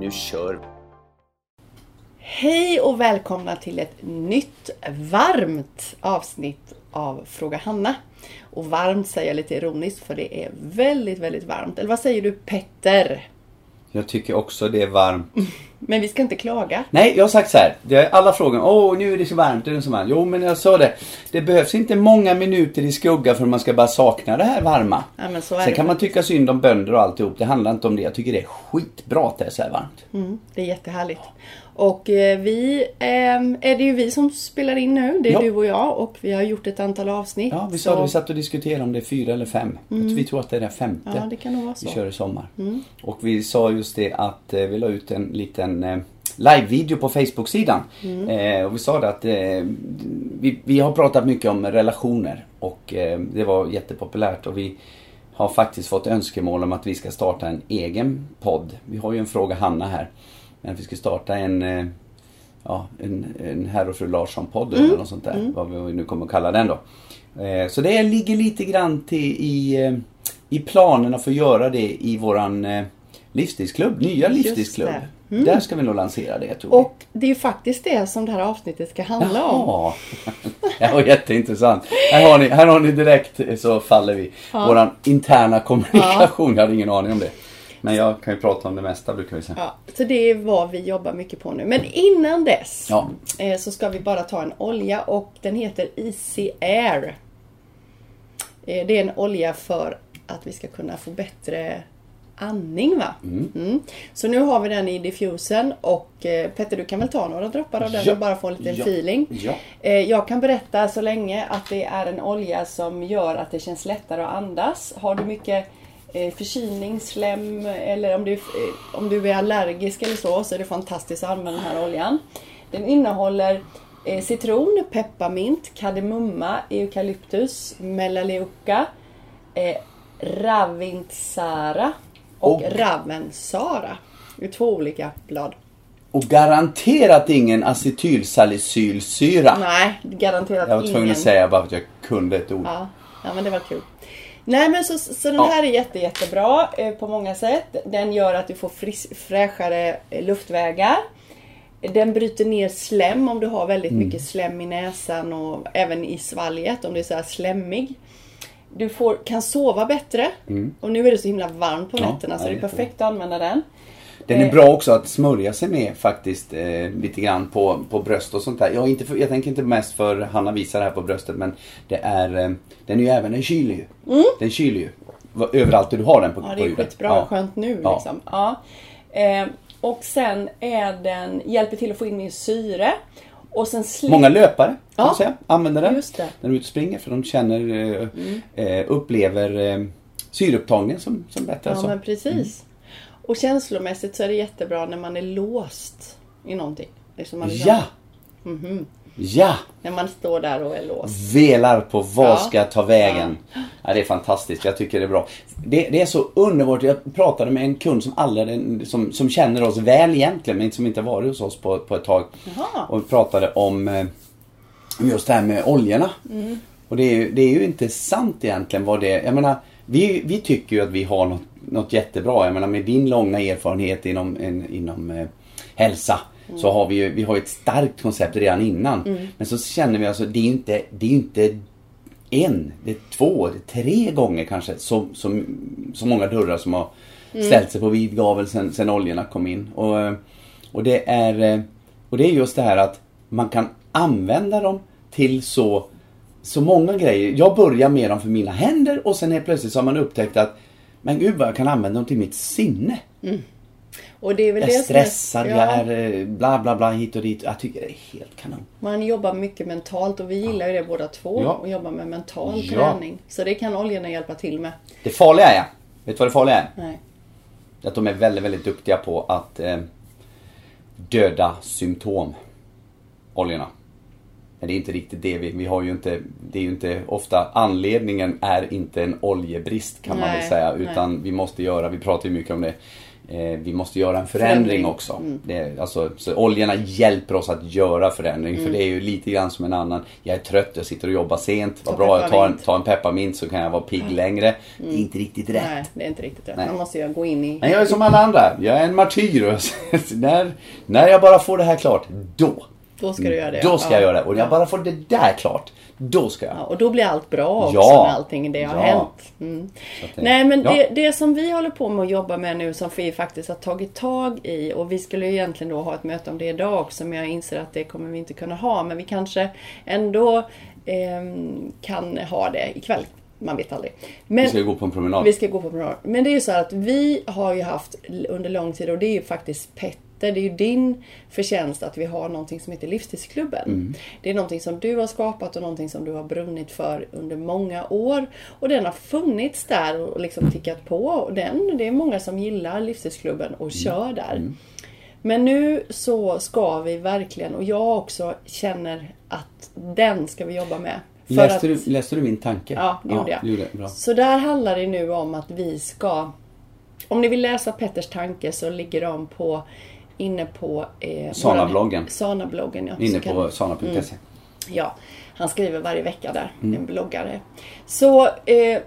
Nu kör vi! Hej och välkomna till ett nytt varmt avsnitt av Fråga Hanna. Och varmt säger jag lite ironiskt för det är väldigt, väldigt varmt. Eller vad säger du Petter? Jag tycker också det är varmt. Men vi ska inte klaga. Nej, jag har sagt så här. Det är alla frågor. Åh, nu är det så varmt. Det är så varmt. Jo, men jag sa det. Det behövs inte många minuter i skugga för att man ska bara sakna det här varma. Ja, men så är Sen det. kan man tycka synd om bönder och alltihop. Det handlar inte om det. Jag tycker det är skitbra att det är så här varmt. Mm, det är jättehärligt. Och eh, vi, ehm, är det ju vi som spelar in nu. Det är Ja. du och jag och vi har gjort ett antal avsnitt. Ja, vi så- sa det. Vi satt och diskuterade om det är fyra eller fem. Vi tror att det är det femte. Ja, det kan nog vara Vi så. kör i sommar. Och vi sa just det att eh, vi la ut en liten eh, live-video på Facebook-sidan. Eh, och vi sa det att eh, vi, vi har pratat mycket om relationer och eh, det var jättepopulärt och vi har faktiskt fått önskemål om att vi ska starta en egen podd. Vi har ju en Fråga Hanna här. Men vi ska starta en eh, Ja, en, en herr och fru Larsson-podd eller något sånt där. Vad vi nu kommer att kalla den då. Eh, så det ligger lite grann till i, eh, i planerna för att göra det i våran eh, livsstilsklubb, nya livsstilsklubb. Det. Där ska vi nog lansera det tror vi. Och det är ju faktiskt det som det här avsnittet ska handla om. Jaha. Det var jätteintressant. Här har ni, här har ni direkt eh, så faller vi. Våran interna kommunikation, jag hade ingen aning om det. Men jag kan ju prata om det mesta brukar vi säga. Ja, så det är vad vi jobbar mycket på nu. Men innan dess Ja. eh, så ska vi bara ta en olja och den heter Easy Air. Eh, det är en olja för att vi ska kunna få bättre andning va? Mm. Så nu har vi den i diffusen och eh, Petter du kan väl ta några droppar av den Ja. och bara få en liten Ja. feeling. Ja. Eh, Jag kan berätta så länge att det är en olja som gör att det känns lättare att andas. Har du mycket eh, förkylning, slem eller om du, om du är allergisk eller så så är det fantastiskt att använda den här oljan. Den innehåller eh, citron, pepparmint, kardemumma, eukalyptus, melaleuca, ravintsara och, Och- ravensara. Det är två olika blad. Och garanterat ingen acetylsalicylsyra. Nej, garanterat Jag var tvungen ingen. att säga bara för att jag kunde ett ord. Ja, ja men det var kul. Nej men så, så den Ja. här är jätte, jättebra eh, på många sätt. Den gör att du får fris, fräschare eh, luftvägar. Den bryter ner slem om du har väldigt Mm. mycket slem i näsan och även i svalget om du är så här slemmig. Du får, kan sova bättre. Och nu är det så himla varmt på Mm. Ja, nätterna så det är perfekt att använda den. Den är bra också att smörja sig med faktiskt eh, lite grann på, på bröst och sånt där. Jag, inte för, jag tänker inte mest för Hanna visar det här på bröstet men det är, eh, den är ju även, den kyler ju. Den kyler ju. Överallt där du har den på, Mm. Ja, det är skitbra. Ja. Skönt nu Ja. liksom. Ja. Eh, och sen är den, hjälper till att få in mer syre. Och sen sli- Många löpare kan Ja, man säga, använder den. Mm. när de är ute och springer för de känner, eh, eh, upplever eh, syreupptagningen som, som bättre. Ja alltså. men precis. Och känslomässigt så är det jättebra när man är låst i någonting. Liksom man liksom, Ja! Mhm. Ja! När man står där och är låst. velar på vad Ja. ska jag ta vägen. Ja. det är fantastiskt, jag tycker det är bra. Det, det är så underbart, jag pratade med en kund som, aldrig, som, som känner oss väl egentligen men som inte varit hos oss på, på ett tag. Jaha. Och vi pratade om eh, just det här med oljorna. Mm. Och det är, ju- det är ju inte sant egentligen vad det är. Jag menar, vi, vi tycker ju att vi har något, något jättebra. Jag menar med din långa erfarenhet inom, inom eh, hälsa. Mm. Så har vi ju vi har ett starkt koncept redan innan. Men så känner vi alltså, det är ju inte, det är inte en, det är två, det är tre gånger kanske så, så, så många dörrar som har ställt sig på vid gavel sen, sen oljorna kom in. Och, och, det är, och det är just det här att man kan använda dem till så, så många grejer. Jag börjar med dem för mina händer och sen helt plötsligt så har man upptäckt att men gud vad jag kan använda dem till mitt sinne. Och det är väl Jag är det som är- stressad, ja, jag är eh, bla bla bla hit och dit. Jag tycker det är helt kanon. Man jobbar mycket mentalt och vi gillar ju det båda två. Ja. Och jobba med mental Ja. träning. Så det kan oljorna hjälpa till med. Det farliga är, vet du vad det farliga är? Nej. Att de är väldigt, väldigt duktiga på att eh, döda symptom. Oljorna. Men det är inte riktigt det vi, vi har ju inte, det är ju inte ofta anledningen är inte en oljebrist kan man Nej, väl säga. nej. Utan vi måste göra, vi pratar ju mycket om det. Eh, vi måste göra en förändring, Förändring. också. Mm. Det, alltså, så oljorna hjälper oss att göra förändring. Mm. För det är ju lite grann som en annan. Jag är trött, jag sitter och jobbar sent. Vad bra, jag tar en, tar en pepparmint så kan jag vara pigg längre. Det är inte riktigt rätt. Nej, det är inte riktigt rätt. Nej. Man måste ju gå in i... Men jag är som alla andra. Jag är en martyr. när, när jag bara får det här klart, då. Då ska du göra det. Då ska ja. jag göra det. Och när jag Ja. bara får det där klart, då ska jag. Ja, och då blir allt bra också Ja. när allting det har Ja. hänt. Mm. Nej men det, det som vi håller på med att jobba med nu som vi faktiskt har tagit tag i och vi skulle ju egentligen då ha ett möte om det idag också men jag inser att det kommer vi inte kunna ha men vi kanske ändå ehm, kan ha det ikväll. Man vet aldrig. Men, Vi ska gå på en promenad. vi ska gå på promenad. Men det är ju så att vi har ju haft under lång tid och det är ju faktiskt Petter, det är ju din förtjänst att vi har någonting som heter Livstidsklubben. Det är någonting som du har skapat och någonting som du har brunnit för under många år. Och den har funnits där och liksom tickat på. Och den, det är många som gillar Livstidsklubben och kör där. Men nu så ska vi verkligen, och jag också känner att den ska vi jobba med. Läste, att, du, läste du min tanke? Ja, det gjorde jag. du gjorde. Bra. Så där handlar det nu om att vi ska... Om ni vill läsa Petters tanke så ligger de på inne på... Eh, Sana-bloggen. Sana-bloggen, ja. Inne på sana.se. Ja, han skriver varje vecka där, Mm. en bloggare. Så eh,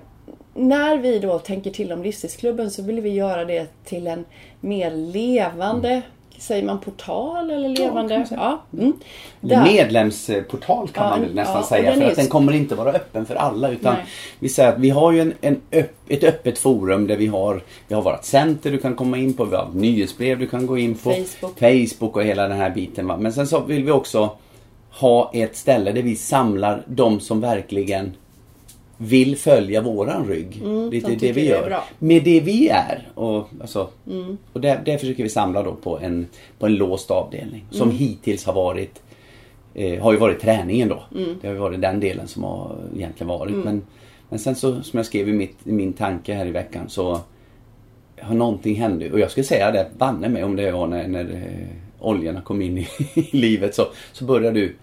när vi då tänker till om Livstidsklubben så vill vi göra det till en mer levande, säger man portal eller levande? Ja, mm. Medlemsportal kan Ja, man väl nästan ja, säga. den För att den kommer inte vara öppen för alla. Utan Nej. vi säger att vi har ju en, en öpp, ett öppet forum där vi har, vi har vårt center du kan komma in på. Vi har nyhetsbrev du kan gå in på. Facebook. Facebook och hela den här biten. Va? Men sen så vill vi också ha ett ställe där vi samlar de som verkligen vill följa våran rygg. Mm, de det vi det är gör. bra. Med det vi är. Och, alltså, Mm. och det, det försöker vi samla då på en, på en låst avdelning. Som Mm. hittills har varit eh, har ju varit träningen då. Mm. Det har ju varit den delen som har egentligen varit. Men, men sen så, som jag skrev i, mitt, i min tanke här i veckan så har någonting hänt. Och jag skulle säga det, banne mig om det var när, när eh, oljorna kom in i, i livet så, så började du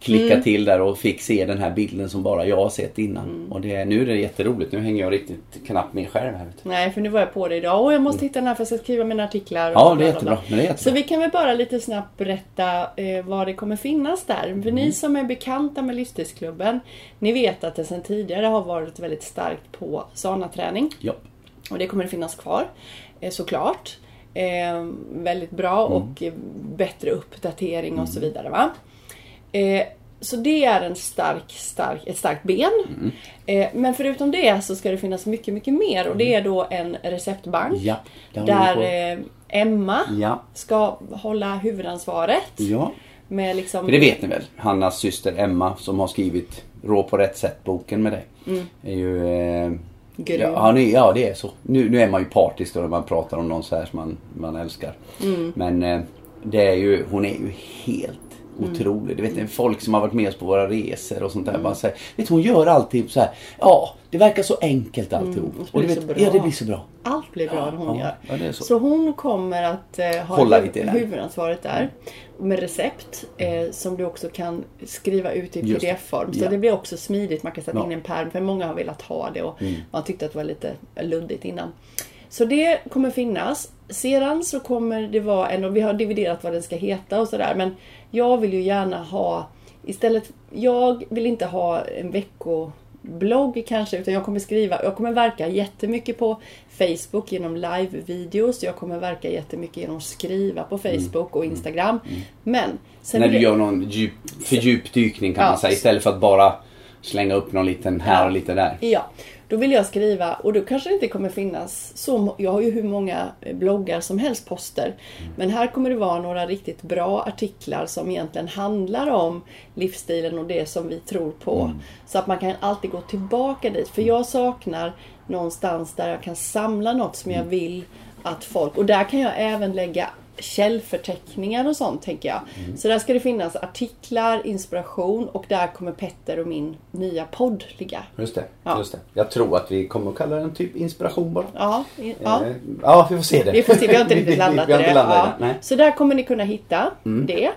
klicka Mm. till där och fick se den här bilden som bara jag har sett innan. Mm. Och det, nu är det jätteroligt. Nu hänger jag riktigt knappt med själv här. Nej, för nu var jag på det idag. Och jag måste hitta den här för jag ska skriva mina artiklar. Ja, det är jättebra. Men det är Så jättebra. vi kan väl bara lite snabbt berätta eh, vad det kommer finnas där. För Mm. ni som är bekanta med Livstidsklubben, ni vet att det sedan tidigare har varit väldigt starkt på sana-träning. Ja. Och det kommer det finnas kvar, eh, såklart. Eh, väldigt bra Mm. och eh, bättre uppdatering och så vidare. Va? Eh, så det är en stark, stark, ett starkt ben. Mm. Eh, men förutom det så ska det finnas mycket, mycket mer. Och det är då en receptbank. Ja, där eh, Emma Ja. ska hålla huvudansvaret. Ja. Med liksom... För det vet ni väl? Hannas syster Emma som har skrivit Rå på rätt sätt boken med dig. Är ju... Eh, ja, är- ja, det är så. Nu, nu är man ju partisk då när man pratar om någon så här som man, man älskar. Men eh, det är ju, hon är ju helt otrolig. Du vet ni, folk som har varit med oss på våra resor och sånt där. Bara säger, vet du, hon gör alltid så här. Ja, det verkar så enkelt alltihop. och så och det vet, så. Ja, det blir så bra. Allt blir bra när hon ja, gör. ja, är så. hon kommer att eh, ha Hålla huvudansvaret där. Med recept eh, som du också kan skriva ut i pdf-form. Så Ja. det blir också smidigt. Man kan sätta Ja. Mm. in en pärm. För många har velat ha det och man tyckte att det var lite luddigt innan. Så det kommer finnas. Sedan så kommer det vara en, och vi har dividerat vad den ska heta och sådär. Men jag vill ju gärna ha istället, jag vill inte ha en veckoblogg kanske utan jag kommer skriva, jag kommer verka jättemycket på Facebook genom live-videos. Jag kommer verka jättemycket genom att skriva på Facebook och Instagram. Men sen När vill du jag- gör någon djup, fördjupdykning kan Ja. man säga. Istället för att bara slänga upp någon liten här och lite där. Ja, då vill jag skriva och då kanske det inte kommer finnas så Jag har ju hur många eh, bloggar som helst, poster. Men här kommer det vara några riktigt bra artiklar som egentligen handlar om livsstilen och det som vi tror på. Så att man kan alltid gå tillbaka dit. För jag saknar någonstans där jag kan samla något som jag vill att folk... Och där kan jag även lägga källförteckningar och sånt tänker jag. Mm. Så där ska det finnas artiklar, inspiration och där kommer Petter och min nya podd ligga. Just det, Ja. just det. Jag tror att vi kommer att kalla den typ inspiration bara. Ja, i- ja. Eh, ja vi får se det. Vi får se, vi har inte Vi- riktigt vi- landat vi har i inte det. landat i Ja. det. Nej. Mm. Så där kommer ni kunna hitta det.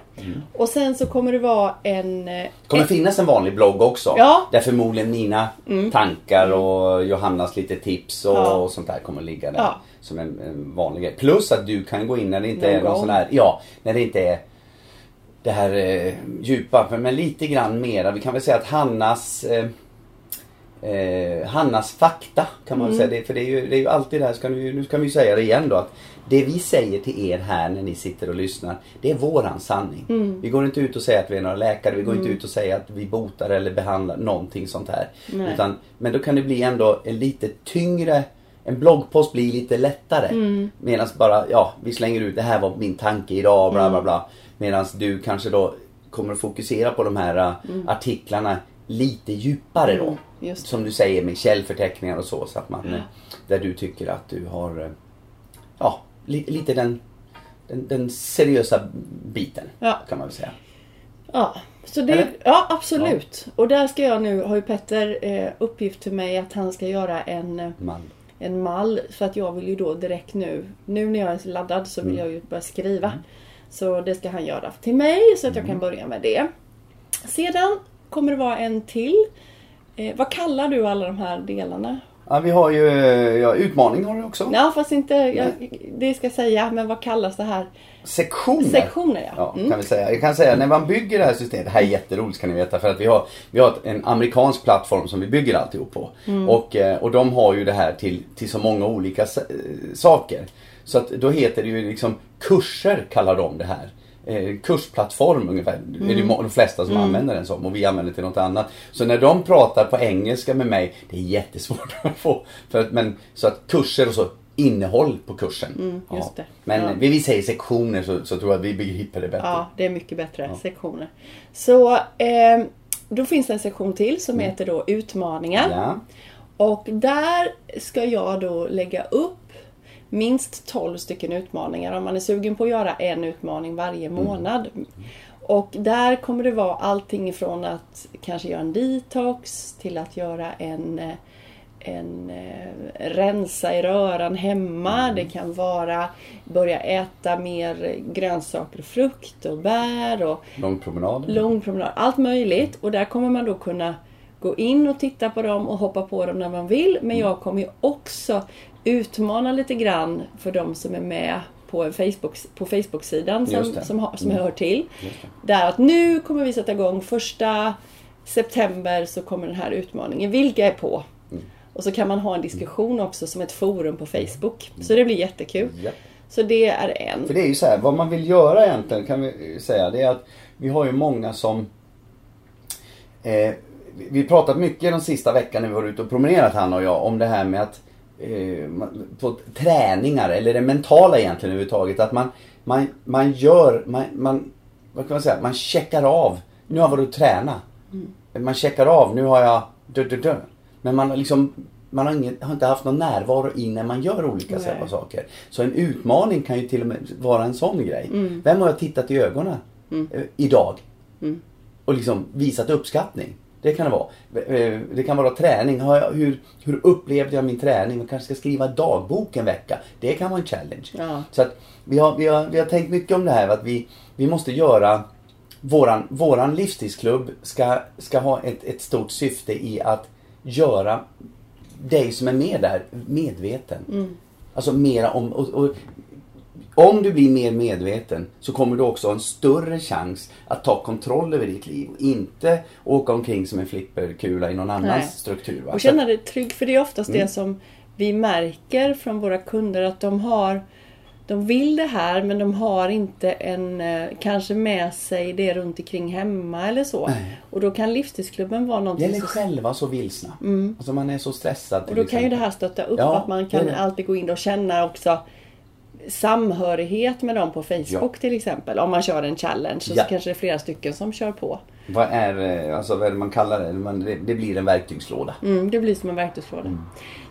Och sen så kommer det vara en... eh, Det kommer finnas en vanlig blogg också. Ja. Mm. Där förmodligen mina tankar och Johannas lite tips och, och sånt där kommer att ligga där. Som en, en vanlig grej. Plus att du kan gå in när det inte Någon är någon gång. sån här, ja, när det inte är det här eh, djupa, men lite grann mera. Vi kan väl säga att Hannas eh, eh, Hannas fakta kan man väl säga. Det, för det är, ju, det är ju alltid det här, ska nu, nu ska vi ju säga det igen då. att Det vi säger till er här när ni sitter och lyssnar, det är våran sanning. Vi går inte ut och säger att vi är några läkare, vi går inte ut och säger att vi botar eller behandlar någonting sånt här. Utan, men då kan det bli ändå en lite tyngre en bloggpost blir lite lättare. Medan bara, ja, vi slänger ut det här var min tanke idag, bla bla bla. Medan du kanske då kommer att fokusera på de här äh, artiklarna lite djupare då. Mm. Som du säger med källförteckningar och så. så att man, eh, Där du tycker att du har, eh, ja, li, lite den, den, den seriösa biten. Ja. Kan man väl säga. Ja, så det, Eller? ja absolut. Och där ska jag nu, har ju Petter eh, uppgift till mig att han ska göra en, eh, Man. En mall. För att jag vill ju då direkt nu, nu när jag är laddad så vill jag ju börja skriva. Så det ska han göra till mig så att jag kan börja med det. Sedan kommer det vara en till. Eh, vad kallar du alla de här delarna? Ja, vi har ju ja, utmaning har du också. Ja fast inte, jag, det ska jag säga, men vad kallas det här? Sektioner. Sektioner ja. Ja, Mm. kan vi säga. Jag kan säga när man bygger det här systemet, det här är jätteroligt ska ni veta för att vi har, vi har en amerikansk plattform som vi bygger alltihop på. Mm. Och, eh, och de har ju det här till, till så många olika eh, saker. Så att då heter det ju liksom kurser kallar de det här. Eh, kursplattform ungefär. Det är Mm. det de flesta som använder den som och vi använder det till något annat. Så när de pratar på engelska med mig, det är jättesvårt att få. För att, men, så att kurser och så, innehåll på kursen. just det. Men Ja. vi, säger sektioner så, så tror jag att vi begriper det bättre. Ja, det är mycket bättre sektioner. Så eh, då finns det en sektion till som heter då utmaningar. Mm. Ja. Och där ska jag då lägga upp minst 12 stycken utmaningar om man är sugen på att göra en utmaning varje Mm. månad. Och där kommer det vara allting ifrån att kanske göra en detox till att göra en eh, en eh, rensa i röran hemma. Mm. Det kan vara börja äta mer grönsaker och frukt och bär och Lång promenad. lång promenad. Allt möjligt. Och där kommer man då kunna gå in och titta på dem och hoppa på dem när man vill. Men jag kommer ju också utmana lite grann för de som är med på, en Facebook, på Facebook-sidan som, som, har, som Mm. hör till. Där att nu kommer vi sätta igång första september så kommer den här utmaningen. Vilka är på? Mm. Och så kan man ha en diskussion också som ett forum på Facebook. Så det blir jättekul. Ja. Så det är en. För det är ju så här, vad man vill göra egentligen kan vi säga det är att vi har ju många som eh, vi- pratat mycket den sista veckan när vi var ute och promenerat han och jag om det här med att eh, på träningar eller det mentala egentligen överhuvudtaget att man, man, man gör, man, man, vad kan man säga, man checkar av. Nu har jag varit och träna. Man checkar av, nu har jag dö, dö, dö. Men man har liksom man har, ingen, har inte haft någon närvaro i när man gör olika Nej. saker. Så en utmaning kan ju till och med vara en sån grej. Mm. Vem har jag tittat i ögonen eh, idag? Och liksom visat uppskattning. Det kan det vara. Eh, Det kan vara träning. Jag, hur, hur upplevde jag min träning? Man kanske ska skriva dagbok en vecka. Det kan vara en challenge. Ja. Så att vi, har, vi, har, vi har tänkt mycket om det här. Att vi, vi måste göra Våran, våran livsstilsklubb ska, ska ha ett, ett stort syfte i att göra dig som är med där medveten. Alltså mera om... Och, och, om du blir mer medveten så kommer du också ha en större chans att ta kontroll över ditt liv och inte åka omkring som en flipperkula i någon annans Nej. struktur. Va? Och känna dig trygg. För det är oftast Mm. det som vi märker från våra kunder att de har de vill det här men de har inte en, eh, kanske med sig det runt omkring hemma eller så. Nej. Och då kan livsstilsklubben vara någonting Eller så- själva så vilsna. Alltså man är så stressad. Mm. Och då kan ju det exempel. här stötta upp Ja, att man det kan är det. alltid gå in och känna också samhörighet med dem på Facebook till exempel. Om man kör en challenge så, Ja. så kanske det är flera stycken som kör på. Vad är, eh, alltså vad är det man kallar det? Det? Blir en verktygslåda. Mm, det blir som en verktygslåda. Mm.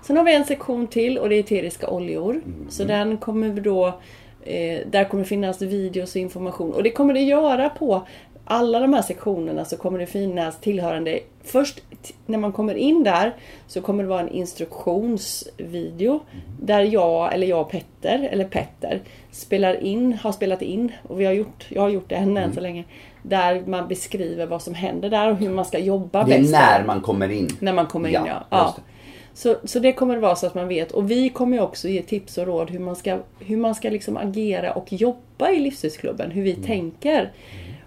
Sen har vi en sektion till och det är eteriska oljor. Så den kommer vi då Eh, där kommer finnas videos och information. Och det kommer det göra på alla de här sektionerna så kommer det finnas tillhörande Först när man kommer in där så kommer det vara en instruktionsvideo där jag, eller jag och Petter, eller Petter, spelar in, har spelat in och vi har gjort, jag har gjort det än, än så länge. Där man beskriver vad som händer där och hur man ska jobba Det är bäst. när man kommer in. När man kommer in ja. Ja. Så, så det kommer det vara så att man vet. Och vi kommer också ge tips och råd hur man ska, hur man ska liksom agera och jobba i Livsstilsklubben. Hur vi tänker.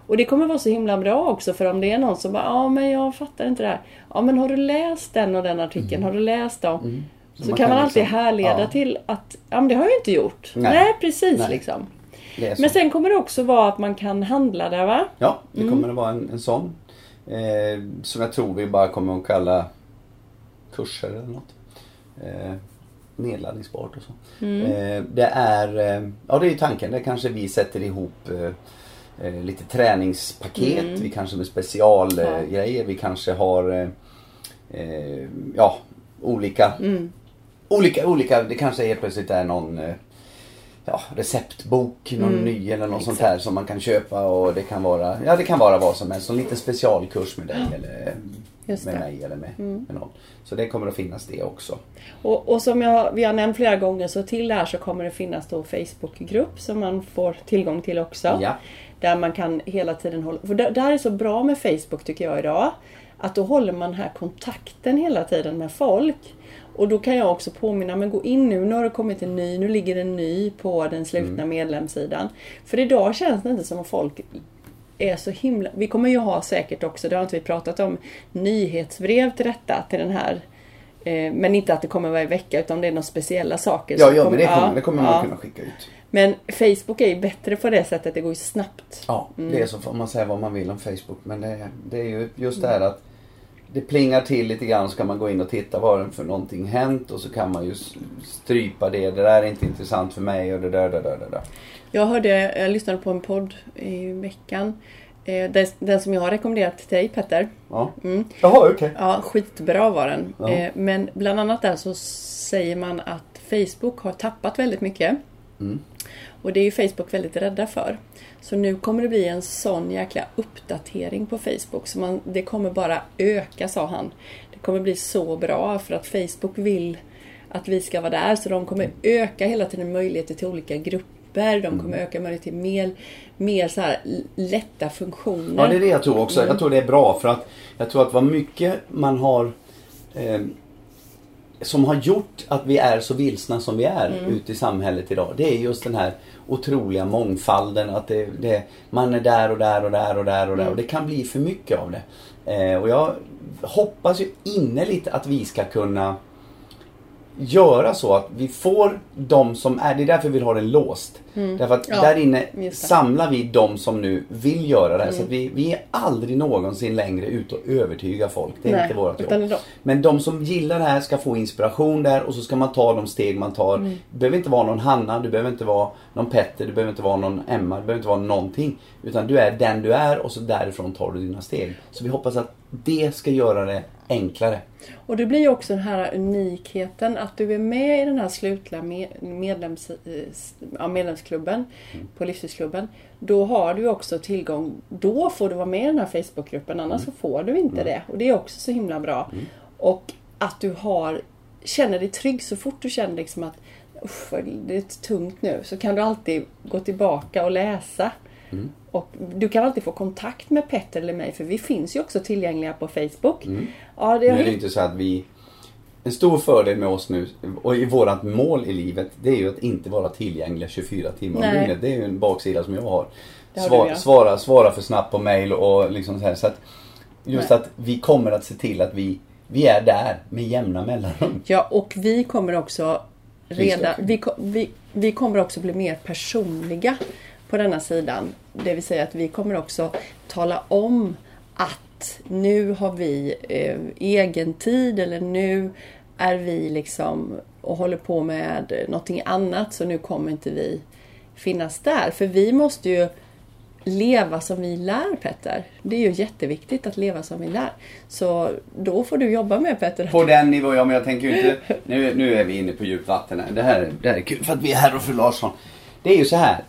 Och det kommer vara så himla bra också för om det är någon som bara ja men jag fattar inte det här. Ja men har du läst den och den artikeln? Har du läst dem? Så, man kan man alltid liksom- härleda ja. till att ja men det har jag ju inte gjort. Nej, Nej. precis Nej. liksom. Så. Men sen kommer det också vara att man kan handla där va? Ja, det Mm. kommer att vara en, en sån. Eh, som jag tror vi bara kommer att kalla kurser eller något. Eh, nedladdningsbart och så. Mm. Eh, det är, eh, ja det är ju tanken. Det kanske vi sätter ihop eh, lite träningspaket. Vi kanske med specialgrejer. Mm. Vi kanske har eh, eh, ja, olika, Mm. olika, olika. Det kanske helt plötsligt är någon eh, ja, receptbok, någon Mm. ny eller något sånt Exakt. här som man kan köpa och det kan vara, ja det kan vara vad som helst. En liten specialkurs med dig eller med. Mm. mig eller med, med någon. Så det kommer att finnas det också. Och, och som jag, vi har nämnt flera gånger så till det här så kommer det finnas då Facebookgrupp som man får tillgång till också. Ja. Där man kan hela tiden hålla... För det, det här är så bra med Facebook tycker jag idag. Att då håller man den här kontakten hela tiden med folk. Och då kan jag också påminna, men gå in nu, nu har det kommit en ny, nu ligger en ny på den slutna Mm. medlemssidan. För idag känns det inte som att folk är så himla... Vi kommer ju ha säkert också, det har inte vi pratat om, nyhetsbrev till detta, till den här. Eh, men inte att det kommer varje vecka utan det är några speciella saker. Ja, ja men det kommer, ja, det kommer man ja. kunna skicka ut. Men Facebook är ju bättre på det sättet, det går ju snabbt. Ja, Mm. det är så får man säga vad man vill om Facebook. Men det, det är ju just det här att det plingar till lite grann så kan man gå in och titta vad det för någonting hänt och så kan man ju strypa det. Det där är inte intressant för mig och det där, det där, det där. Jag hörde, jag lyssnade på en podd i veckan. Eh, den, den som jag har rekommenderat till dig Petter. Ja. Mm. Jaha, okej. Ja, skitbra var den. Ja. Eh, men bland annat där så säger man att Facebook har tappat väldigt mycket. Mm. Och det är ju Facebook väldigt rädda för. Så nu kommer det bli en sån jäkla uppdatering på Facebook. Så man, det kommer bara öka sa han. Det kommer bli så bra för att Facebook vill att vi ska vara där. Så de kommer öka hela tiden möjligheter till olika grupper. De kommer öka möjligheter till mer, mer så här lätta funktioner. Ja, det är det jag tror också. Mm. Jag tror det är bra för att jag tror att vad mycket man har eh, som har gjort att vi är så vilsna som vi är Mm. ute i samhället idag. Det är just den här otroliga mångfalden. Att det, det, man är där och där och där och där och där. Mm. Och det kan bli för mycket av det. Eh, och jag hoppas ju innerligt att vi ska kunna göra så att vi får de som är, det är därför vi vill ha den låst. Därför att Mm. Ja, där inne. Mm. samlar vi de som nu vill göra det här. Så att vi, vi är aldrig någonsin längre ute och övertyga folk. Det är Nej, inte vårt jobb. Men de som gillar det här ska få inspiration där och så ska man ta de steg man tar. Mm. Du behöver inte vara någon Hanna, du behöver inte vara någon Petter, du behöver inte vara någon Emma, du behöver inte vara någonting. Utan du är den du är och så därifrån tar du dina steg. Så vi hoppas att det ska göra det enklare. Och det blir ju också den här unikheten att du är med i den här slutna med- medlems, eh, medlemsklubben på Livsstilsklubben. Då har du också tillgång, då får du vara med i den här Facebookgruppen annars så får du inte det. Och det är också så himla bra. Och att du har, känner dig trygg så fort du känner liksom att vad det är tungt nu. Så kan du alltid gå tillbaka och läsa. Och du kan alltid få kontakt med Petter eller mig för vi finns ju också tillgängliga på Facebook. Ja, det Nu har är det inte så att vi... En stor fördel med oss nu och i vårat mål i livet det är ju att inte vara tillgängliga 24 timmar om dygnet. Det är ju en baksida som jag har. Det har Sva- du, ja. svara, svara för snabbt på mail och liksom så här. Så att just Nej. att vi kommer att se till att vi, vi är där med jämna mellanrum. Ja, och vi kommer också redan, vi, vi, vi kommer också bli mer personliga på denna sidan. Det vill säga att vi kommer också tala om att nu har vi eh, egen tid eller nu är vi liksom och håller på med någonting annat så nu kommer inte vi finnas där. För vi måste ju leva som vi lär Petter. Det är ju jätteviktigt att leva som vi lär. Så då får du jobba med Petter. På den nivån, ja men jag tänker ju inte... Nu, nu är vi inne på djupt vatten här. Det här, är- det här är kul för att vi är herr och fru Larsson. det är ju så här.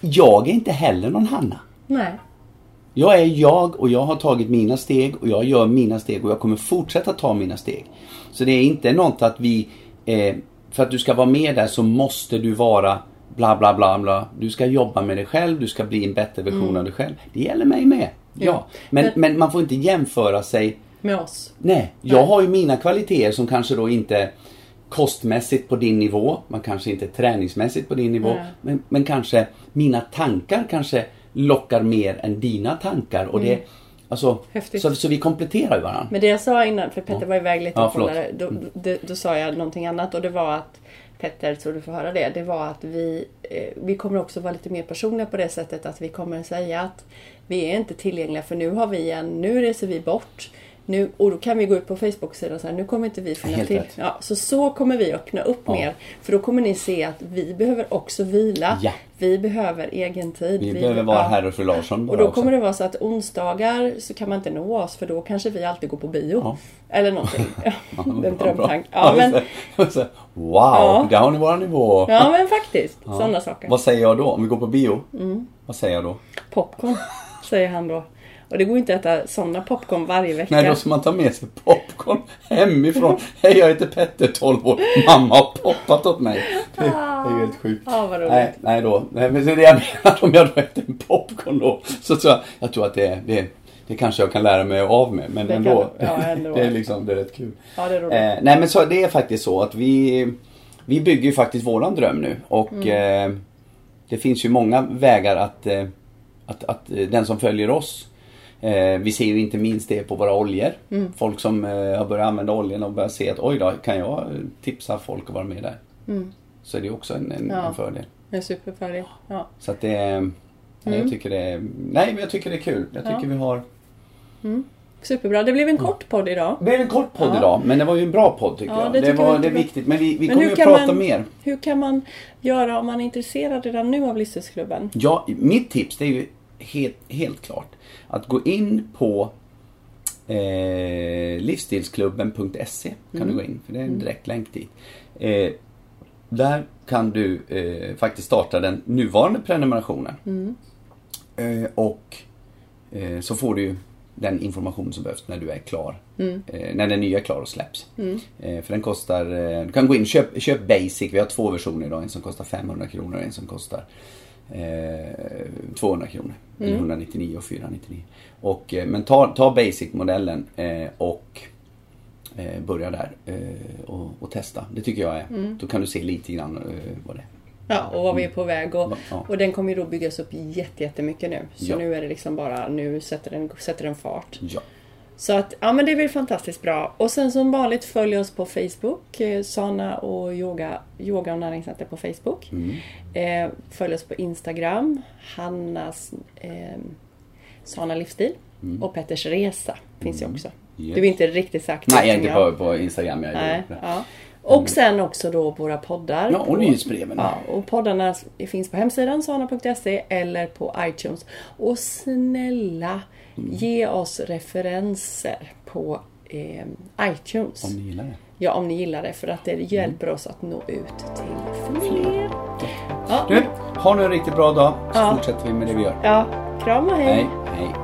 Jag är inte heller någon Hanna. Nej. Jag är jag och jag har tagit mina steg och jag gör mina steg och jag kommer fortsätta ta mina steg. Så det är inte något att vi, eh, för att du ska vara med där så måste du vara bla bla bla bla. Du ska jobba med dig själv, du ska bli en bättre version av dig själv. Det gäller mig med. Ja. Ja. Men, Men- men man får inte jämföra sig Med oss. Nej, jag Nej. har ju mina kvaliteter som kanske då inte kostmässigt på din nivå, man kanske inte träningsmässigt på din nivå, men, men kanske mina tankar kanske lockar mer än dina tankar. Och det, alltså, Mm. Häftigt. så, så vi kompletterar ju varandra. Men det jag sa innan, för Petter var iväg lite Ja, och kollade. Då, då, då sa jag någonting annat och det var att Petter, så du får höra det. Det var att vi, eh, vi kommer också vara lite mer personliga på det sättet att vi kommer säga att vi är inte tillgängliga för nu har vi en, nu reser vi bort. Nu, och då kan vi gå ut på Facebook-sidan och säga nu kommer inte vi finna till. rätt. Ja, så så kommer vi öppna upp Ja. mer. För då kommer ni se att vi behöver också vila. Ja. Vi behöver egen tid. Vi behöver vara ja. herr och fru Larsson Och då också. kommer det vara så att onsdagar så kan man inte nå oss för då kanske vi alltid går på bio. Ja. Eller någonting. En bra. Ja, men, wow, Ja. där har ni våran nivå. ja men faktiskt. Sådana saker. Vad säger jag då? Om vi går på bio? Mm. Vad säger jag då? Popcorn, säger han då. Och det går inte att äta sådana popcorn varje vecka. Nej, då ska man ta med sig popcorn hemifrån. Hej, jag heter Petter, 12 år. Mamma har poppat åt mig. Det är ju helt sjukt. Ja, vad roligt. Nej, nej då. Nej, men det är det jag menar. Om jag då äter en popcorn då. Så tror jag, jag tror att det, det, det kanske jag kan lära mig av med. Men Det kan ändå. du. Ja, ändå. det är liksom, det är rätt kul. Ja, det är roligt. Eh, nej men så det är faktiskt så att vi, vi bygger ju faktiskt våran dröm nu. Och Mm. eh, det finns ju många vägar att, eh, att, att eh, den som följer oss Eh, vi ser ju inte minst det på våra oljor. Mm. Folk som eh, har börjat använda oljorna och börjat se att oj då, kan jag eh, tipsa folk att vara med där? Mm. Så är det också en, en, Ja. en fördel. En superfördel. Ja. Så att det, nej, jag tycker det är, nej men jag tycker det är kul. Jag tycker Mm. Ja. vi har Superbra. Det blev en kort podd idag. Det blev en kort podd Ja. idag, men det var ju en bra podd tycker Ja, jag. det Det, var, det är viktigt, men vi, vi Men kommer kan prata man- mer. Hur kan man göra om man är intresserad redan nu av Livsstilsklubben? Ja, mitt tips det är ju helt, helt klart att gå in på eh, livsstilsklubben.se kan du gå in, för det är en direkt länk dit. Eh, där kan du eh, faktiskt starta den nuvarande prenumerationen. Eh, och eh, så får du den information som behövs när du är klar. Eh, när den nya är klar och släpps. Eh, för den kostar, du kan gå in och köp, köp basic, vi har två versioner idag. En som kostar 500 kronor och en som kostar eh, 200 kronor. Eller 199 och 499. Och, eh, men ta, ta basic-modellen eh, och eh, börja där eh, och, och testa. Det tycker jag är. Då kan du se lite grann eh, vad det är. Ja, och vad vi är på väg. Och, Ja. och den kommer ju då byggas upp jätte, jättemycket nu. Så Ja. nu är det liksom bara, nu sätter den, sätter den fart. Ja. Så att, ja men det blir fantastiskt bra. Och sen som vanligt följ oss på Facebook, eh, Sana och yoga, yoga och näringscenter på Facebook. Mm. Eh, följ oss på Instagram, Hannas eh, Sana Livsstil. Och Petters Resa finns ju också. Mm. Yes. Du är inte riktigt sagt Nej, jag är inte på, på Instagram. Jag Nej, ja. Och sen också då våra poddar. Ja, och på- nyhetsbreven. Ja, och poddarna finns på hemsidan sana.se eller på iTunes. Och snälla, Mm. ge oss referenser på eh, iTunes. Om ni gillar det. Ja, om ni gillar det. För att det hjälper oss att nå ut till fler. Ja, Du, ha nu en riktigt bra dag så Ja. fortsätter vi med det vi gör. ja kram och hej. Hej.